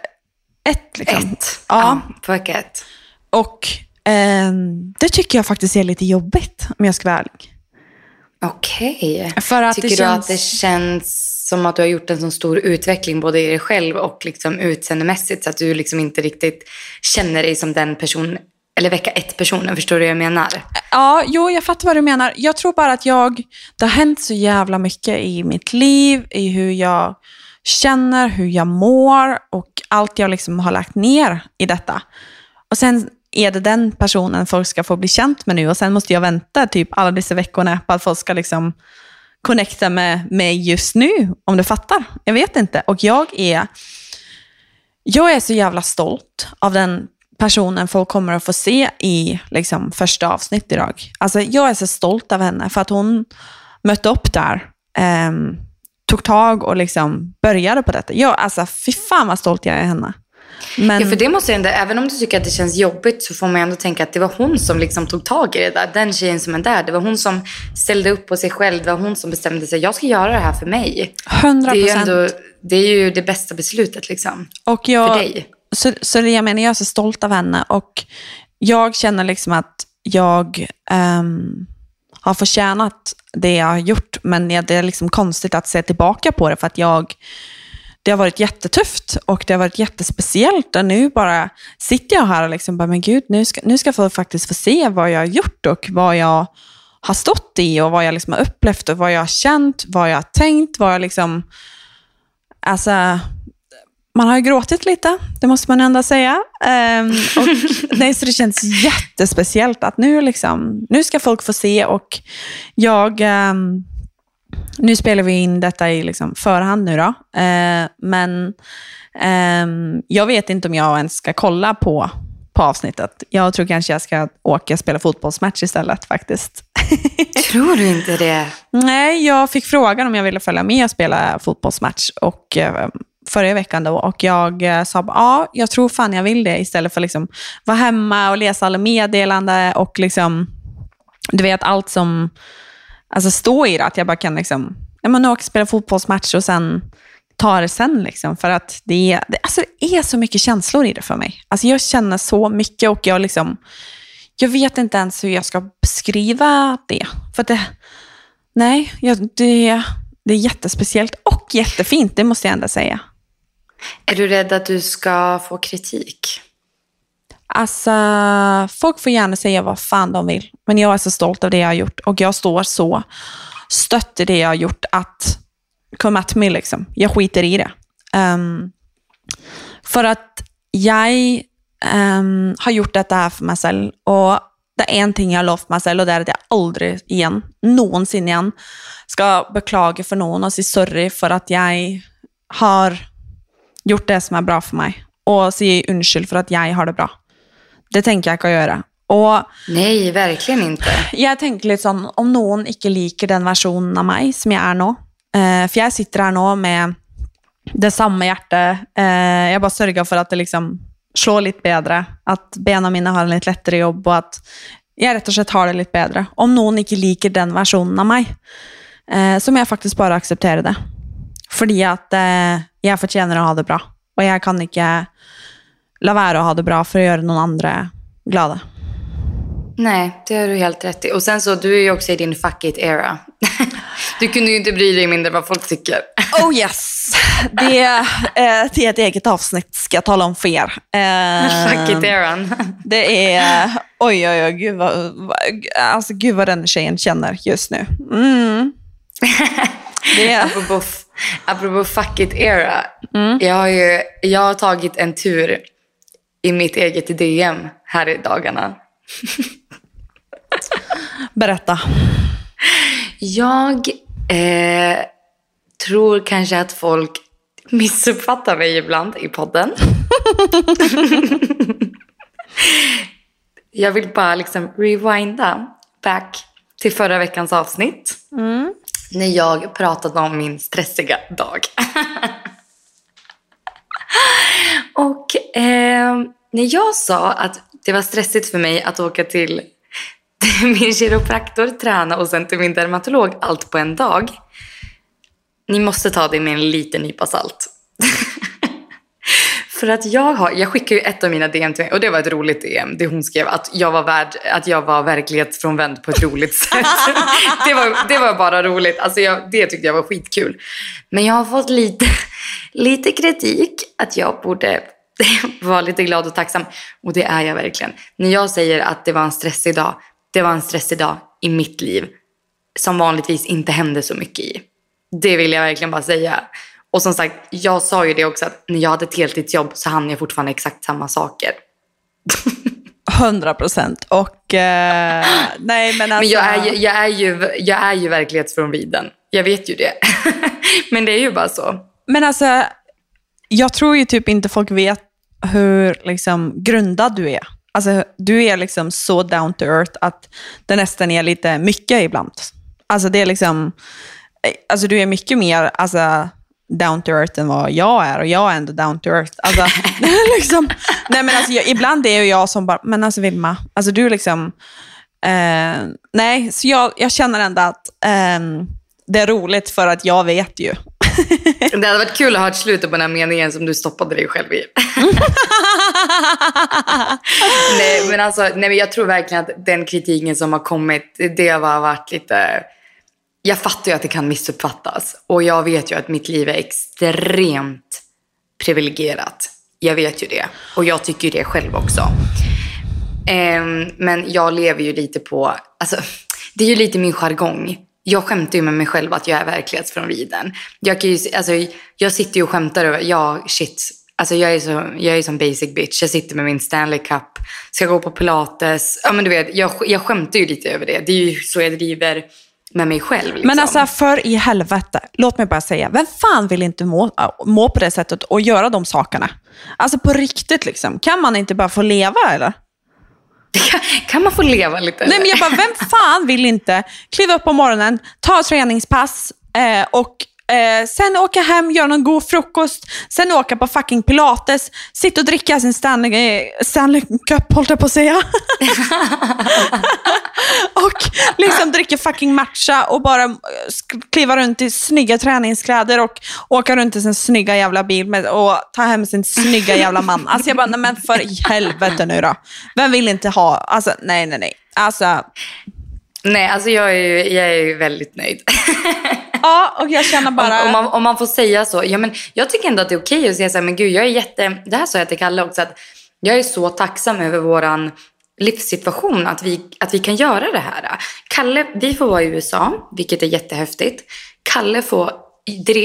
ett liksom. Ett. Ja. på vecka ett. Och ehm, det tycker jag faktiskt är lite jobbigt, om jag ska vara ärlig. Okej. Att Tycker du känns... att det känns som att du har gjort en så stor utveckling både i dig själv och liksom utseendemässigt så att du liksom inte riktigt känner dig som den personen, eller vecka ett-personen? Förstår du vad jag menar? Ja, jo, jag fattar vad du menar. Jag tror bara att jag, det har hänt så jävla mycket i mitt liv, i hur jag känner, hur jag mår och allt jag liksom har lagt ner i detta. Och sen är det den personen folk ska få bli känt med nu och sen måste jag vänta typ alla dessa veckorna på att folk ska liksom connecta med mig just nu, om du fattar. Jag vet inte. Och jag är, jag är så jävla stolt av den personen folk kommer att få se i liksom, första avsnitt idag. Alltså, jag är så stolt av henne för att hon mötte upp där, eh, tog tag och liksom började på detta. Jag, alltså, fy fan vad stolt jag är i henne. Men, Ja, för det måste jag ändå, även om du tycker att det känns jobbigt så får man ändå tänka att det var hon som liksom tog tag i det där. Den tjejen som är där. Det var hon som ställde upp på sig själv. Det var hon som bestämde sig. Jag ska göra det här för mig. 100 Det är ju, ändå, det, är ju det bästa beslutet liksom. Och För jag, dig. så, så jag menar, jag är så stolt av henne och jag känner liksom att jag ehm, har förtjänat det jag har gjort, men det är liksom konstigt att se tillbaka på det för att jag det har varit jättetufft och det har varit jättespeciellt och nu bara sitter jag här och liksom bara, men gud, nu ska, nu ska folk faktiskt få se vad jag har gjort och vad jag har stått i och vad jag liksom har upplevt och vad jag har känt, vad jag har tänkt, vad jag liksom, alltså, man har ju gråtit lite, det måste man ändå säga. Ehm, och, nej, så det känns jättespeciellt att nu, liksom, nu ska folk få se och jag... um, nu spelar vi in detta i liksom förhand nu då, Eh, men ehm, jag vet inte om jag ens ska kolla på, på avsnittet. Jag tror kanske jag ska åka och spela fotbollsmatch istället faktiskt. Tror du inte det? Nej, jag fick frågan om jag ville följa med och spela fotbollsmatch och, eh, förra veckan då, och jag eh, sa ja, jag tror fan jag vill det istället för att liksom vara hemma och läsa alla meddelanden och liksom, du vet allt som alltså, stå i det, att jag bara kan liksom, ja, men åka och spela fotbollsmatch och sen ta det sen. Liksom, för att det är, det, alltså, det är så mycket känslor i det för mig. Alltså, jag känner så mycket och jag liksom, jag vet inte ens hur jag ska beskriva det. För att det, nej, jag, det, det är jättespeciellt och jättefint, det måste jag ändå säga. Är du rädd att du ska få kritik? Alltså, folk får gärna säga vad fan de vill, men jag är så stolt av det jag har gjort och jag står så stött i det jag har gjort att come at me liksom. Jag skiter i det. Um, för att jag um, har gjort detta här för mig själv och det är en ting jag har lovat mig själv och det är att jag aldrig igen, någonsin igen, ska beklaga för någon och säga sorry för att jag har gjort det som är bra för mig och säga ursäkt för att jag har det bra. Det tänker jag inte göra. Och Nej, verkligen inte. jeg tenker litt sånn, om noen ikke liker den versjonen av meg som jeg er nå, eh, for jeg sitter her nå med det samme hjertet, eh, jeg bare sørger for at det liksom slår litt bedre, at bena mine har en litt lettere jobb, og at jeg rett og slett har det litt bedre. Om noen ikke liker den versjonen av meg, eh, så må jeg faktisk bare akseptere det. Fordi at eh, jeg fortjener å ha det bra, og jeg kan ikke la være å ha det bra for å gjøre noen andre glade. Nej, det har du helt rätt i. Och sen så, du är ju också i din fuck it era. Du kunde ju inte bry dig mindre vad folk tycker. Oh yes! Det, eh, det är ett eget avsnitt ska jag tala om för er. Eh, Fuck it eran. det är, oj oj oj, gud vad, alltså, gud vad den tjejen känner just nu. Mm. Det är, Apropå, apropå fuck it era. Jag, har ju, jag har tagit en tur i mitt eget DM här i dagarna. berätta. Jag eh, tror kanske att folk missuppfattar mig ibland i podden. jag vill bara liksom rewinda back till förra veckans avsnitt. När jag pratade om min stressiga dag. Och eh, när jag sa att det var stressigt för mig att åka till min kiropraktor, träna och sen till min dermatolog allt på en dag. Ni måste ta det med en liten nypa salt. För att jag har, jag skickade ju ett av mina DM till mig och det var ett roligt DM. Det hon skrev att jag var, värd, att jag var verklighetsfrånvänd på ett roligt sätt. det, var, det var bara roligt. Alltså jag, det tyckte jag var skitkul. Men jag har fått lite, lite kritik att jag borde vara lite glad och tacksam. Och det är jag verkligen. När jag säger att det var en stressig dag, det var en stressig dag i mitt liv. Som vanligtvis inte händer så mycket i. Det vill jag verkligen bara säga. Och som sagt, jag sa ju det också att när jag hade ett heltidsjobb så hann jag fortfarande exakt samma saker. 100 procent. Och eh, nej men alltså. Men jag är ju, jag är ju, jag är ju verklighetsfrånvriden. Jag vet ju det. Men det är ju bara så. Men alltså, jag tror ju typ inte folk vet hur liksom, grundad du är. Alltså, du är liksom så down to earth att det nästan är lite mycket ibland. Alltså, det är liksom, alltså, du är mycket mer, alltså, down to earth än vad jag är och jag är ändå down to earth. Alltså, liksom, nej, men alltså, jag, ibland är ju jag som bara, men alltså Vilma, alltså du liksom, eh, nej, så jag, jag känner ändå att eh, det är roligt för att jag vet ju. Det hade varit kul att höra slutet på den här meningen som du stoppade dig själv i. nej, men alltså, nej, men jag tror verkligen att den kritiken som har kommit, det har varit lite... Jag fattar ju att det kan missuppfattas. Och jag vet ju att mitt liv är extremt privilegierat. Jag vet ju det. Och jag tycker ju det själv också. Ehm, men jag lever ju lite på... Alltså, det är ju lite min jargong. Jag skämtar ju med mig själv att jag är verklighetsfrånvriden. Jag, kan ju, alltså, jag sitter ju och skämtar över, ja shit, alltså jag är, så, jag är som basic bitch. Jag sitter med min Stanley Cup, ska gå på pilates. Ja men du vet, jag, jag skämtar ju lite över det. Det är ju så jag driver med mig själv. Liksom. Men alltså för i helvete, låt mig bara säga, vem fan vill inte må, må på det sättet och göra de sakerna? Alltså på riktigt liksom, kan man inte bara få leva eller? Kan, kan man få leva lite? Nej, men jag bara, vem fan vill inte kliva upp på morgonen, ta ett träningspass eh, och Eh, sen åka hem, göra någon god frukost, sen åka på fucking pilates, sitta och dricka sin Stanley, eh, Stanley Cup, håller jag på att säga. och liksom dricka fucking matcha och bara eh, kliva runt i snygga träningskläder och åka runt i sin snygga jävla bil med, och ta hem sin snygga jävla man. Alltså jag bara, nej men för helvete nu då. Vem vill inte ha, alltså nej nej nej. Alltså. Nej, alltså jag är ju, jag är ju väldigt nöjd. Ja, och jag känner bara... Om, om, man, om man får säga så. Ja, men jag tycker ändå att det är okej att säga så här, men gud, jag är jätte... Det här sa jag till Kalle också, att jag är så tacksam över våran livssituation, att vi, att vi kan göra det här. Kalle, vi får vara i USA, vilket är jättehäftigt. Kalle får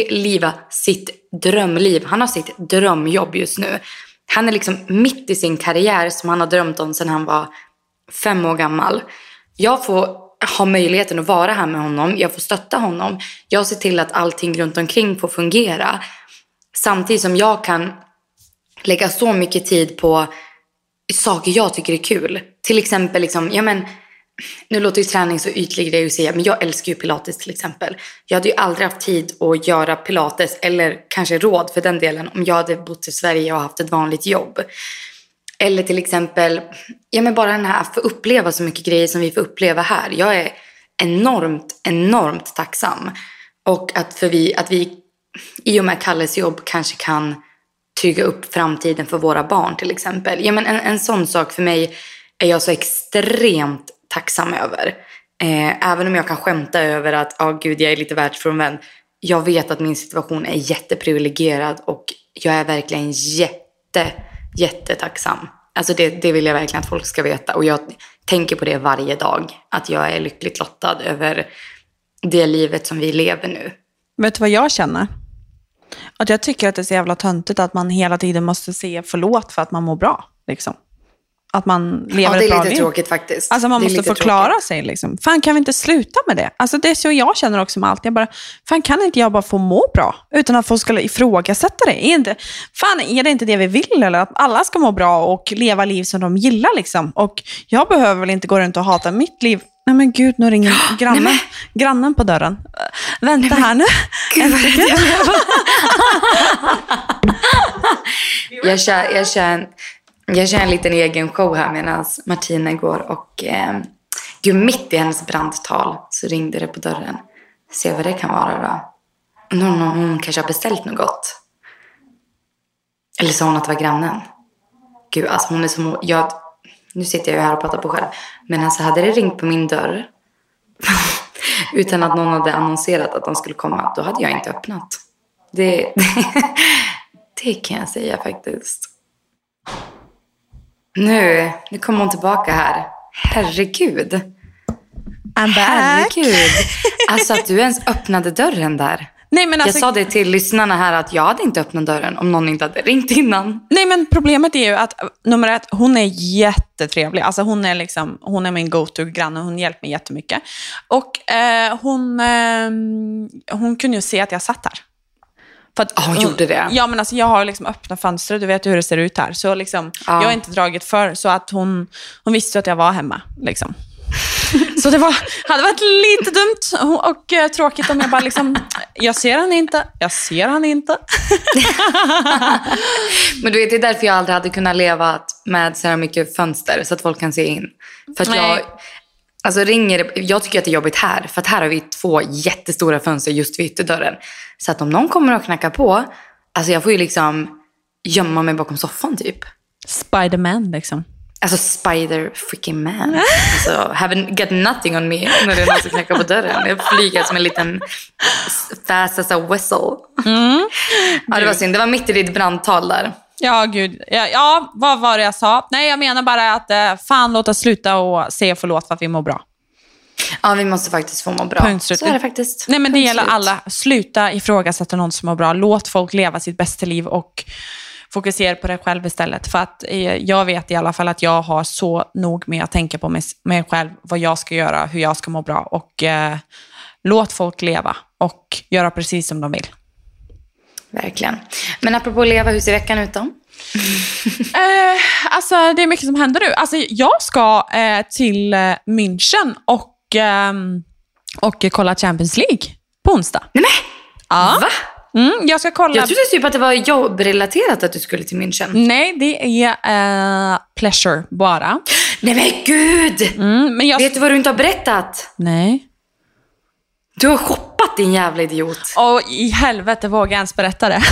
liva sitt drömliv. Han har sitt drömjobb just nu. Han är liksom mitt i sin karriär som han har drömt om sedan han var fem år gammal. Jag får har möjligheten att vara här med honom. Jag får stötta honom. Jag ser till att allting runt omkring får fungera. Samtidigt som jag kan lägga så mycket tid på saker jag tycker är kul. Till exempel, liksom, ja men, nu låter ju träning så ytlig grej att säga, men jag älskar ju pilates till exempel. Jag hade ju aldrig haft tid att göra pilates, eller kanske råd för den delen, om jag hade bott i Sverige och haft ett vanligt jobb. Eller till exempel, ja men bara den här att få uppleva så mycket grejer som vi får uppleva här. Jag är enormt, enormt tacksam. Och att, för vi, att vi i och med Kalles jobb kanske kan trygga upp framtiden för våra barn till exempel. Ja, men en, en sån sak för mig är jag så extremt tacksam över. Eh, även om jag kan skämta över att oh, gud, jag är lite världsfrånvänd. Jag vet att min situation är jätteprivilegierad och jag är verkligen jätte jättetacksam. Alltså det, det vill jag verkligen att folk ska veta. Och jag tänker på det varje dag. Att jag är lyckligt lottad över det livet som vi lever nu. Vet du vad jag känner? Att jag tycker att det är så jävla töntigt att man hela tiden måste säga förlåt för att man mår bra. Liksom att man lever ja, liv. det är lite tråkigt faktiskt. Alltså man måste förklara tråkigt. sig. Liksom. Fan, kan vi inte sluta med det? Alltså det är så jag känner också med allt. Jag bara, fan kan inte jag bara få må bra? Utan att folk ska ifrågasätta det. Är, inte, fan, är det inte det vi vill? Eller att alla ska må bra och leva liv som de gillar. Liksom. Och jag behöver väl inte gå runt och hata mitt liv. Nej men gud, nu ringer grannen, Nej, men... grannen på dörren. Vänta Nej, här nu. jag, kör, jag jag jag kör en liten egen show här medan Martina går och eh, gud, mitt i hennes brandtal så ringde det på dörren. Se vad det kan vara då. Hon, hon kanske har beställt något gott. Eller sa hon att det var grannen? Gud, alltså hon är som... Jag, nu sitter jag ju här och pratar på själv. Men alltså hade det ringt på min dörr utan att någon hade annonserat att de skulle komma, då hade jag inte öppnat. Det, det kan jag säga faktiskt. Nu, nu kommer hon tillbaka här. Herregud. I'm back. Herregud. Alltså att du ens öppnade dörren där. Nej, men alltså, jag sa det till lyssnarna här att jag hade inte öppnat dörren om någon inte hade ringt innan. Nej, men problemet är ju att nummer ett, hon är jättetrevlig. Alltså hon är, liksom, hon är min go-to-granne, hon hjälper mig jättemycket. Och eh, hon, eh, hon kunde ju se att jag satt här. För att, hon gjorde det? Ja, men alltså jag har liksom öppna fönster, du vet hur det ser ut här. Så liksom, ja. jag har inte dragit för, så att hon, hon visste att jag var hemma. Liksom. Så det var, hade varit lite dumt och, och uh, tråkigt om jag bara liksom Jag ser han inte, jag ser han inte. Men du vet, det är därför jag aldrig hade kunnat leva med så här mycket fönster så att folk kan se in. För jag, alltså ringer, jag tycker att det är jobbigt här, för att här har vi två jättestora fönster just vid ytterdörren. Så att om någon kommer och knackar på, alltså jag får ju liksom gömma mig bakom soffan typ. Spiderman liksom. Alltså spider freaking man. Alltså haven't got nothing on me när det är någon som knackar på dörren. Jag flyger som en liten fast as a whistle. Ja, det var synd. Det var mitt i ditt brandtal där. Ja, gud. Ja, ja, vad var det jag sa? Nej, jag menar bara att eh, fan låt oss sluta och säga förlåt för att vi mår bra. Ja, vi måste faktiskt få må bra. Punkt slut. Så är det faktiskt. Nej, men det Punkt gäller slut. alla. Sluta ifrågasätta någon som mår bra. Låt folk leva sitt bästa liv och fokusera på dig själv istället. För att eh, jag vet i alla fall att jag har så nog med att tänka på mig, mig själv, vad jag ska göra, hur jag ska må bra. Och eh, låt folk leva och göra precis som de vill. Verkligen. Men apropå leva, hur ser veckan ut då? Eh, alltså, det är mycket som händer nu. Alltså, jag ska eh, till eh, München och, ehm, och kolla Champions League på onsdag. Nej men, Ja. va? Mm, jag ska kolla... Jag trodde typ att det var jobbrelaterat att du skulle till München. Nej, det är eh, pleasure bara. Nej men gud! Mm, men jag... Vet du vad du inte har berättat? Nej. Du har shoppat din jävla idiot. Och i helvete vågar jag ens berätta det.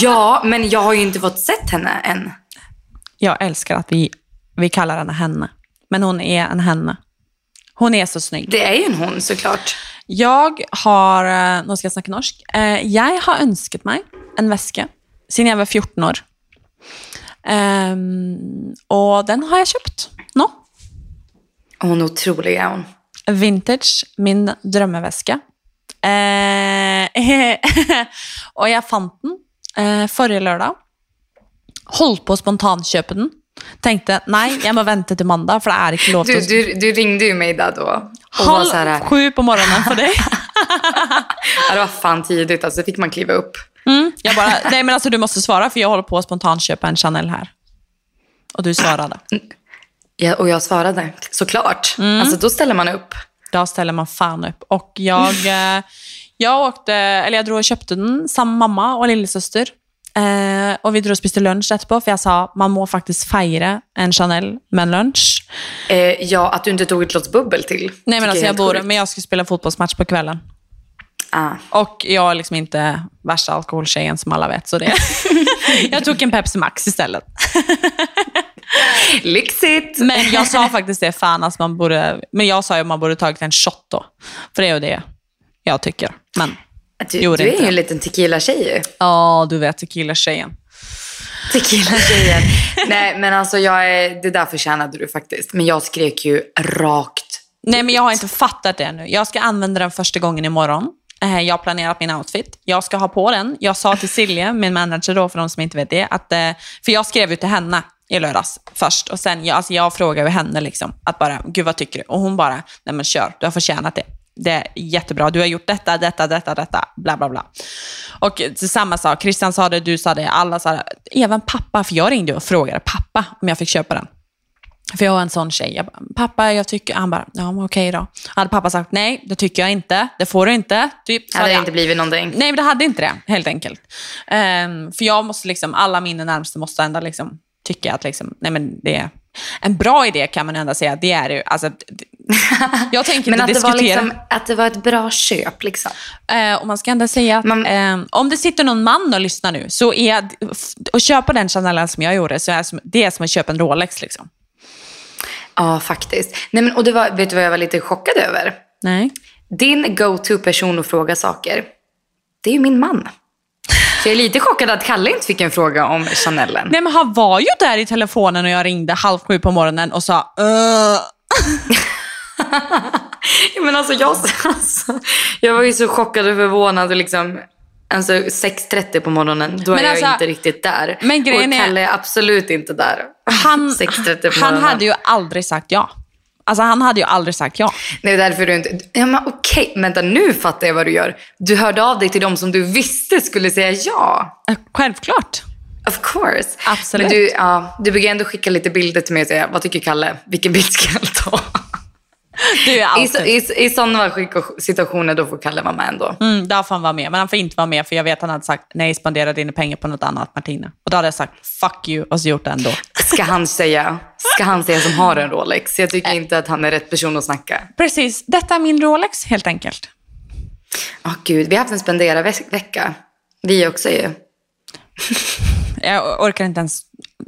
Ja, men jag har ju inte fått sett henne än. Jag älskar att vi, vi kallar henne henne. Men hon är en henne. Hon är så snygg. Det är ju en hon såklart. Jag har, eh, nu ska jag snacka norsk, eh, jag har önskat mig en väska sedan jag var 14 år. Ehm, och den har jag köpt nå. Hon är otrolig är hon. Vintage, min drömmeväska. Eh, och jag fann den eh, förra lördag. Holdt på att spontanköpa den. Tänkte, nej, jag måste vänta till måndag för det är inte lov Du, du, du ringde ju mig där då. Halv här, sju på morgonen för dig. ja, det var fan tidigt, alltså fick man kliva upp. Mm, jag bara, nej men alltså du måste svara för jag håller på att spontanköpa en Chanel här. Och du svarade. Ja, och jag svarade, såklart. Alltså då ställer man upp. Då ställer man fan upp. Och jag, eh, jag åkte, eller jag drog och köpte den, samma mamma och lillasyster. Eh, och vi drog och spiste lunch etterpå, för jag sa man må faktiskt fira en Chanel med en lunch. Eh, ja, att du inte tog ett glas bubbel till. Nej men alltså jag helt bor, sjukt. men jag skulle spela fotbollsmatch på kvällen. Ah. Och jag är liksom inte värsta alkoholtjejen som alla vet, så det... jag tog en Pepsi Max istället. Lyxigt! Men jag sa faktiskt det, fan alltså man borde... Men jag sa ju att man borde tagit en shot då. För det är ju det jag tycker. Men, Du, gjorde du är inte ju en liten tequila-tjej ju. ja du vet tequila-tjejen. Tequila-tjejen. Nej, men alltså jag är, det där förtjänade du faktiskt. Men jag skrek ju rakt. Nej, men jag har inte fattat det ännu. Jag ska använda den första gången imorgon. Eh, Jag har planerat min outfit. Jag ska ha på den. Jag sa till Silje, min manager då, för de som inte vet det, att, eh, för jag skrev ju till henne i lördags först. Och sen, jag, alltså jag frågade henne, liksom, att bara, gud vad tycker du? Och hon bara, nej men kör, du har förtjänat det. Det är jättebra, du har gjort detta, detta, detta, detta, bla bla bla. Och samma sak, Christian sa det, du sa det, alla sa det. Även pappa, för jag ringde och frågade pappa om jag fick köpa den. För jag var en sån tjej. Jag bara, pappa, jag tycker... Han bara, ja men okej då. Hade pappa sagt, nej, det tycker jag inte. Det får du inte. Typ, Hade det inte blivit någonting. Nej, men det hade inte det, helt enkelt. Ehm, för jag måste liksom, alla mina närmaste måste ändå liksom tycka att liksom, nej men det är en bra idé kan man ändå säga. Det är ju. Alltså, jag tänker Men att inte det, var diskutera. liksom, att det var ett bra köp liksom. Eh, och man ska ändå säga att Man- eh, om det sitter någon man och lyssnar nu, så är att köpa den Chanelen som jag gjorde, så är som, det är som att köpa en Rolex. Liksom. Ja, faktiskt. Nej, men, och det var, vet du vad jag var lite chockad över? Nej. Din go-to-person att fråga saker, det är ju min man. Så jag är lite chockad att Kalle inte fick en fråga om Chanelen. Nej, men han var ju där i telefonen och jag ringde halv sju på morgonen och sa "Öh." Men alltså jag, alltså, jag var ju så chockad och förvånad. Och liksom, alltså 6.30 på morgonen, då är Men jag alltså, inte riktigt där. men grejen och är- Kalle är absolut inte där. han, 6.30 på han morgonen. hade ju aldrig sagt ja. Alltså han hade ju aldrig sagt ja. Det är därför du inte... Ja, men okej, vänta nu fattar jag vad du gör. Du hörde av dig till dem som du visste skulle säga ja. Eh, Självklart. Of course. Absolut. Men du, ja, du brukar ändå skicka lite bilder till mig och säga, vad tycker Kalle? Vilken bild ska jag ta? Du är I, alltid... i, I sådana situationer då får Kalle vara med ändå. Mm, där får han vara med, men han får inte vara med för jag vet att han hade sagt nej, spendera dina pengar på något annat Martina. Och då hade jag sagt fuck you och så gjort det ändå. Ska han säga, ska han säga som har en Rolex? Jag tycker inte att han är rätt person att snacka. Precis, detta är min Rolex helt enkelt. Åh gud, vi har haft en spendera-vecka. Vi också ju. Jag orkar inte ens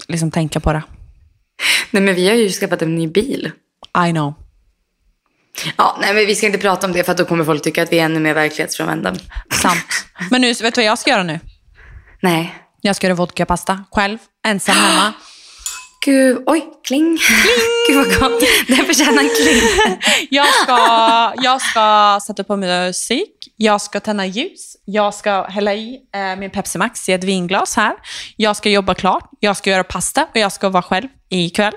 liksom tänka på det. Nej men vi har ju skaffat en ny bil. I know. Ja, nej men vi ska inte prata om det för att då kommer folk tycka att vi är ännu mer verklighetsfrånvända. Sant. Men nu, vet du vad jag ska göra nu? Nej. Jag ska göra vodkapasta själv, ensam hemma. Gud, oj, kling. Gud vad gott. Den förtjänar en kling. Jag ska, jag ska sätta på musik, jag ska tända ljus, jag ska hälla i eh, min Pepsi Max i ett vinglas här. Jag ska jobba klart, jag ska göra pasta och jag ska vara själv ikväll.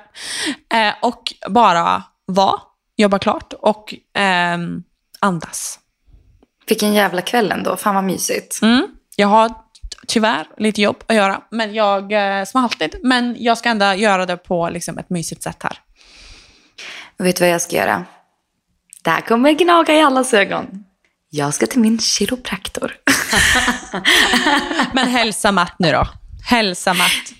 Eh, och bara vara, jobba klart och ehm, andas. Vilken jävla kväll ändå. Fan vad mysigt. Mm. Jag har tyvärr lite jobb att göra, men jag, eh, som alltid. Men jag ska ändå göra det på liksom, ett mysigt sätt här. Och vet du vad jag ska göra? Det här kommer gnaga i allas ögon. Jag ska till min kiropraktor. Men hälsa Matt nu då. Hälsa Matt.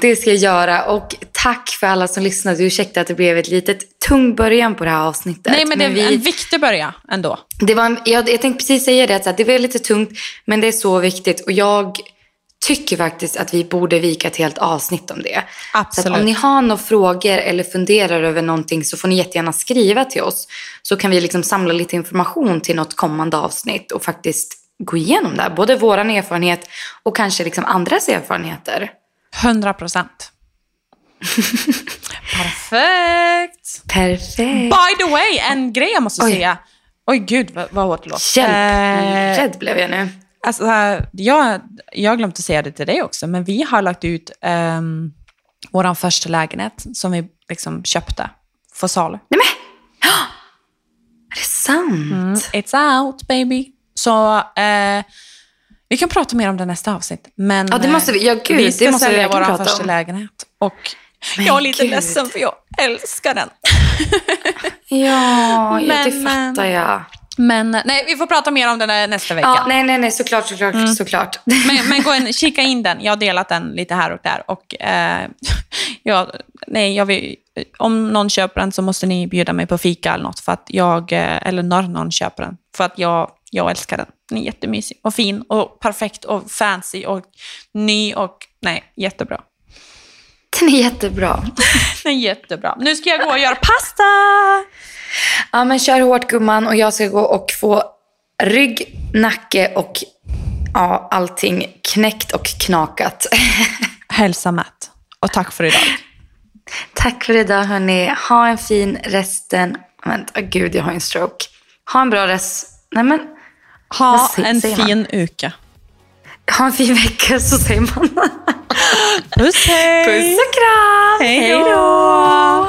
Det ska jag göra och tack för alla som lyssnade. Ursäkta att det blev ett litet tung början på det här avsnittet. Nej, men det är vi, en viktig början ändå. det var en, jag, jag tänkte precis säga det, att så det var lite tungt men det är så viktigt. Och jag tycker faktiskt att vi borde vika ett helt avsnitt om det. Så Absolut. att om ni har några frågor eller funderar över någonting så får ni jättegärna skriva till oss. Så kan vi liksom samla lite information till något kommande avsnitt och faktiskt gå igenom det. här. Både vår erfarenhet och kanske liksom andras erfarenheter. 100 procent. Perfekt. Perfekt. By the way, en grej jag måste Oj. säga. Oj gud vad, vad hårt det låter. Hjälp, Eh, rädd blev jag nu. Alltså, jag, har glömt att säga det till dig också, men vi har lagt ut um, vår första lägenhet som vi liksom köpte för salu. Nej men! Är det sant? Mm, it's out baby. Så eh, vi kan prata mer om det nästa avsnitt. Men Ja, det måste vi. Ja, gud, vi ska det måste sälja vår första om. lägenhet. Och Men jag är lite gud. ledsen för jag älskar den. Ja, ja, det Men, fattar jag. Men nej, vi får prata mer om den nästa vecka. Ja, nej, nej, nej, såklart, såklart, Mm. såklart. Men, men gå in, kika in den. Jag har delat den lite här och där. Och, eh, ja, nej, jag vill, om någon köper den så måste ni bjuda mig på fika eller något. För att jag, eh, eller när någon köper den. För att jag, jag älskar den. Den är jättemysig och fin och perfekt och fancy och ny och nej, jättebra. Den är jättebra. Den är jättebra. Nu ska jag gå och göra pasta! Ja, men kör hårt gumman och jag ska gå och få rygg, nacke och ja, allting knäckt och knakat. Hälsa Matt. Och tack för idag. Tack för idag hörni. Ha en fin resten. Vänta, gud jag har en stroke. Ha en bra rest. Nej men, Ha säger- en säger fin uke. ha en fin vecka så säger man. Puss hej! Puss och kram! Hej då!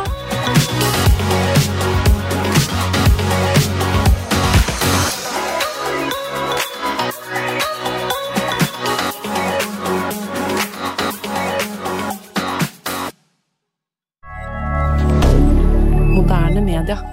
Moderne media.